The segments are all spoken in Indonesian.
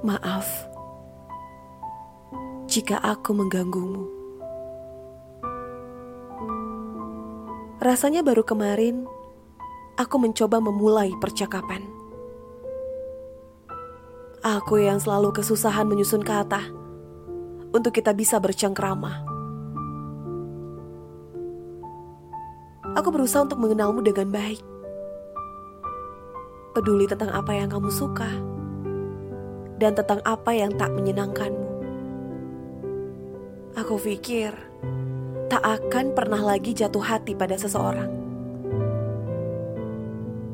Maaf jika aku mengganggumu. Rasanya baru kemarin aku mencoba memulai percakapan. Aku yang selalu kesusahan menyusun kata untuk kita bisa bercengkrama. Aku berusaha untuk mengenalmu dengan baik. Peduli tentang apa yang kamu suka dan tentang apa yang tak menyenangkanmu. Aku pikir tak akan pernah lagi jatuh hati pada seseorang.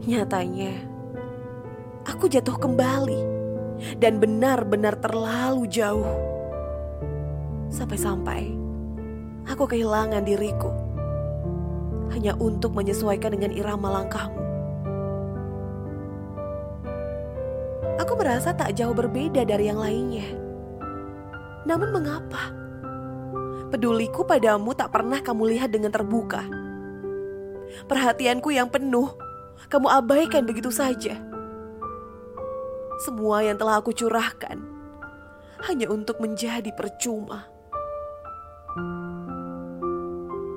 Nyatanya, aku jatuh kembali dan benar-benar terlalu jauh. Sampai-sampai aku kehilangan diriku hanya untuk menyesuaikan dengan irama langkahmu. Aku merasa tak jauh berbeda dari yang lainnya. Namun mengapa? Peduliku padamu tak pernah kamu lihat dengan terbuka. Perhatianku yang penuh, kamu abaikan begitu saja. Semua yang telah aku curahkan hanya untuk menjadi percuma.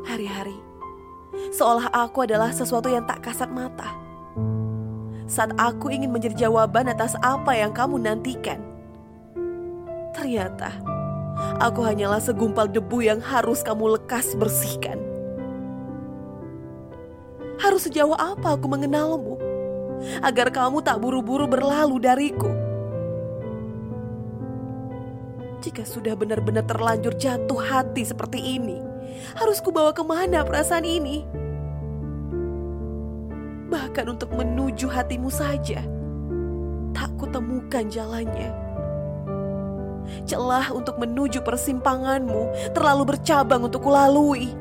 Hari-hari, seolah aku adalah sesuatu yang tak kasat mata saat aku ingin menjadi jawaban atas apa yang kamu nantikan. Ternyata aku hanyalah segumpal debu yang harus kamu lekas bersihkan. Harus sejauh apa aku mengenalmu agar kamu tak buru-buru berlalu dariku? Jika sudah benar-benar terlanjur jatuh hati seperti ini, harus kubawa ke mana perasaan ini? Bahkan untuk menuju hatimu saja, tak kutemukan jalannya. Celah untuk menuju persimpanganmu terlalu bercabang untuk kulalui.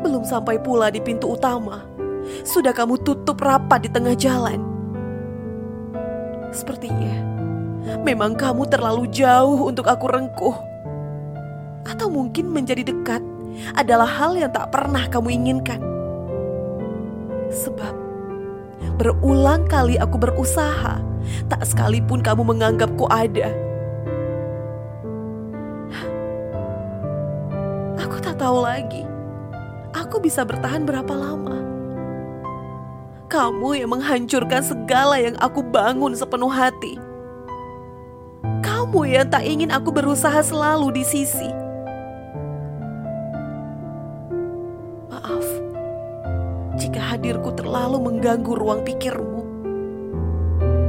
Belum sampai pula di pintu utama, sudah kamu tutup rapat di tengah jalan. Sepertinya memang kamu terlalu jauh untuk aku rengkuh. Atau mungkin menjadi dekat adalah hal yang tak pernah kamu inginkan. Sebab berulang kali aku berusaha, tak sekalipun kamu menganggapku ada. Aku tak tahu lagi, aku bisa bertahan berapa lama. Kamu yang menghancurkan segala yang aku bangun sepenuh hati. Kamu yang tak ingin aku berusaha selalu di sisi. Jika hadirku terlalu mengganggu ruang pikirmu,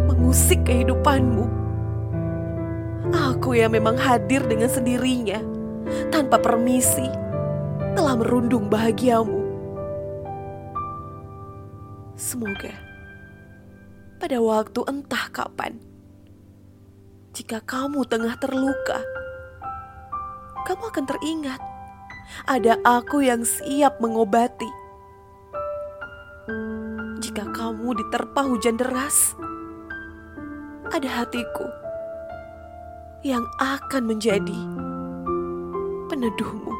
mengusik kehidupanmu. Aku yang memang hadir dengan sendirinya, tanpa permisi, telah merundung bahagiamu. Semoga pada waktu entah kapan, jika kamu tengah terluka, kamu akan teringat ada aku yang siap mengobati. Jika kamu diterpa hujan deras, ada hatiku yang akan menjadi peneduhmu.